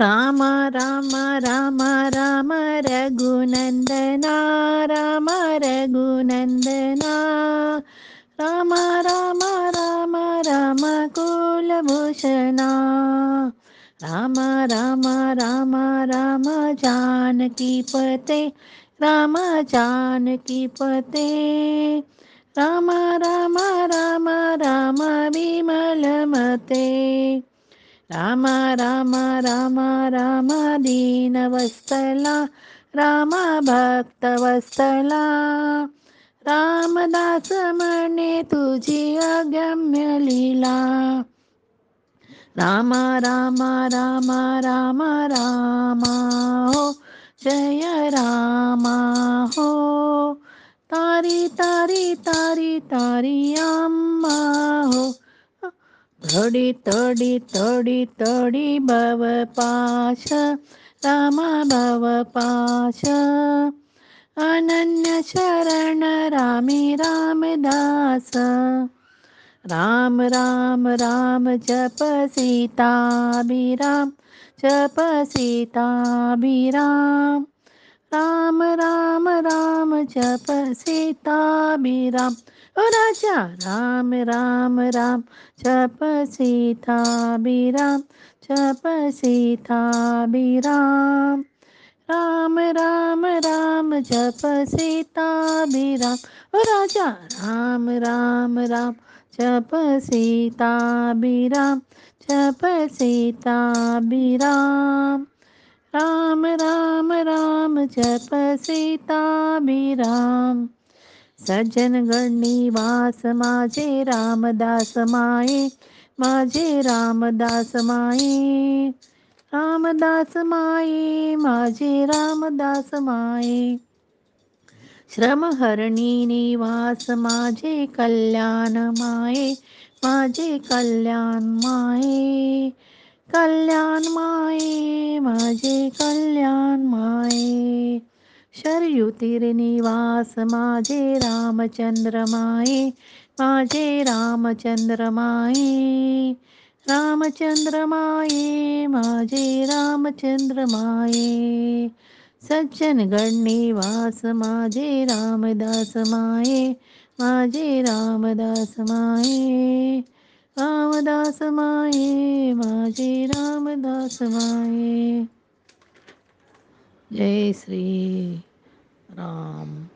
राम राम राम राम रघुनन्दना राम रघुनन्दना राम राम राम राम कुलभूषणा राम राम राम राम जानकीपते राम जानकीपते राम राम राम राम विमलमते राम राम राम राम दीनवत्सला राम भक्तवत्सला रामदास म्हणे तुझी अगम्य लीला। राम राम राम राम राम हो। जय राम हो। तारी तारी तारी तारी अम्मा हो तडी तडी तडी तडी भव पाश राम भव पाश। अनन्य शरण रामी रामदास। राम राम राम जप सीताभिराम जप सीताभिराम। राम राम राम जप सीताभिराम ओ राजा, राम राम राम। छप सीता राम छप सीता भी राम राम राम। जप सीता, बिराम। ओ राजा, राम राम राम। जप सीता, बिराम। जप सीता भी राम राम राम। जप सीता, बिराम। सज्जन गणनिवास माझे रामदास माये, माझे रामदास माये रामदास माये, माझे रामदास माये. श्रमहरणी, निवास माझे कल्याण माये, माझे कल्याण माये. कल्याण माये, माझे कल्याण माये. शरयू निवास माझे रामचंद्र माये माझे रामचंद्र माये रामचंद्र माये माझे रामचंद्र माये सज्जन गणनिवास माझे रामदास माये माझे रामदास माये रामदास माये माझे रामदास माये जय श्री राम।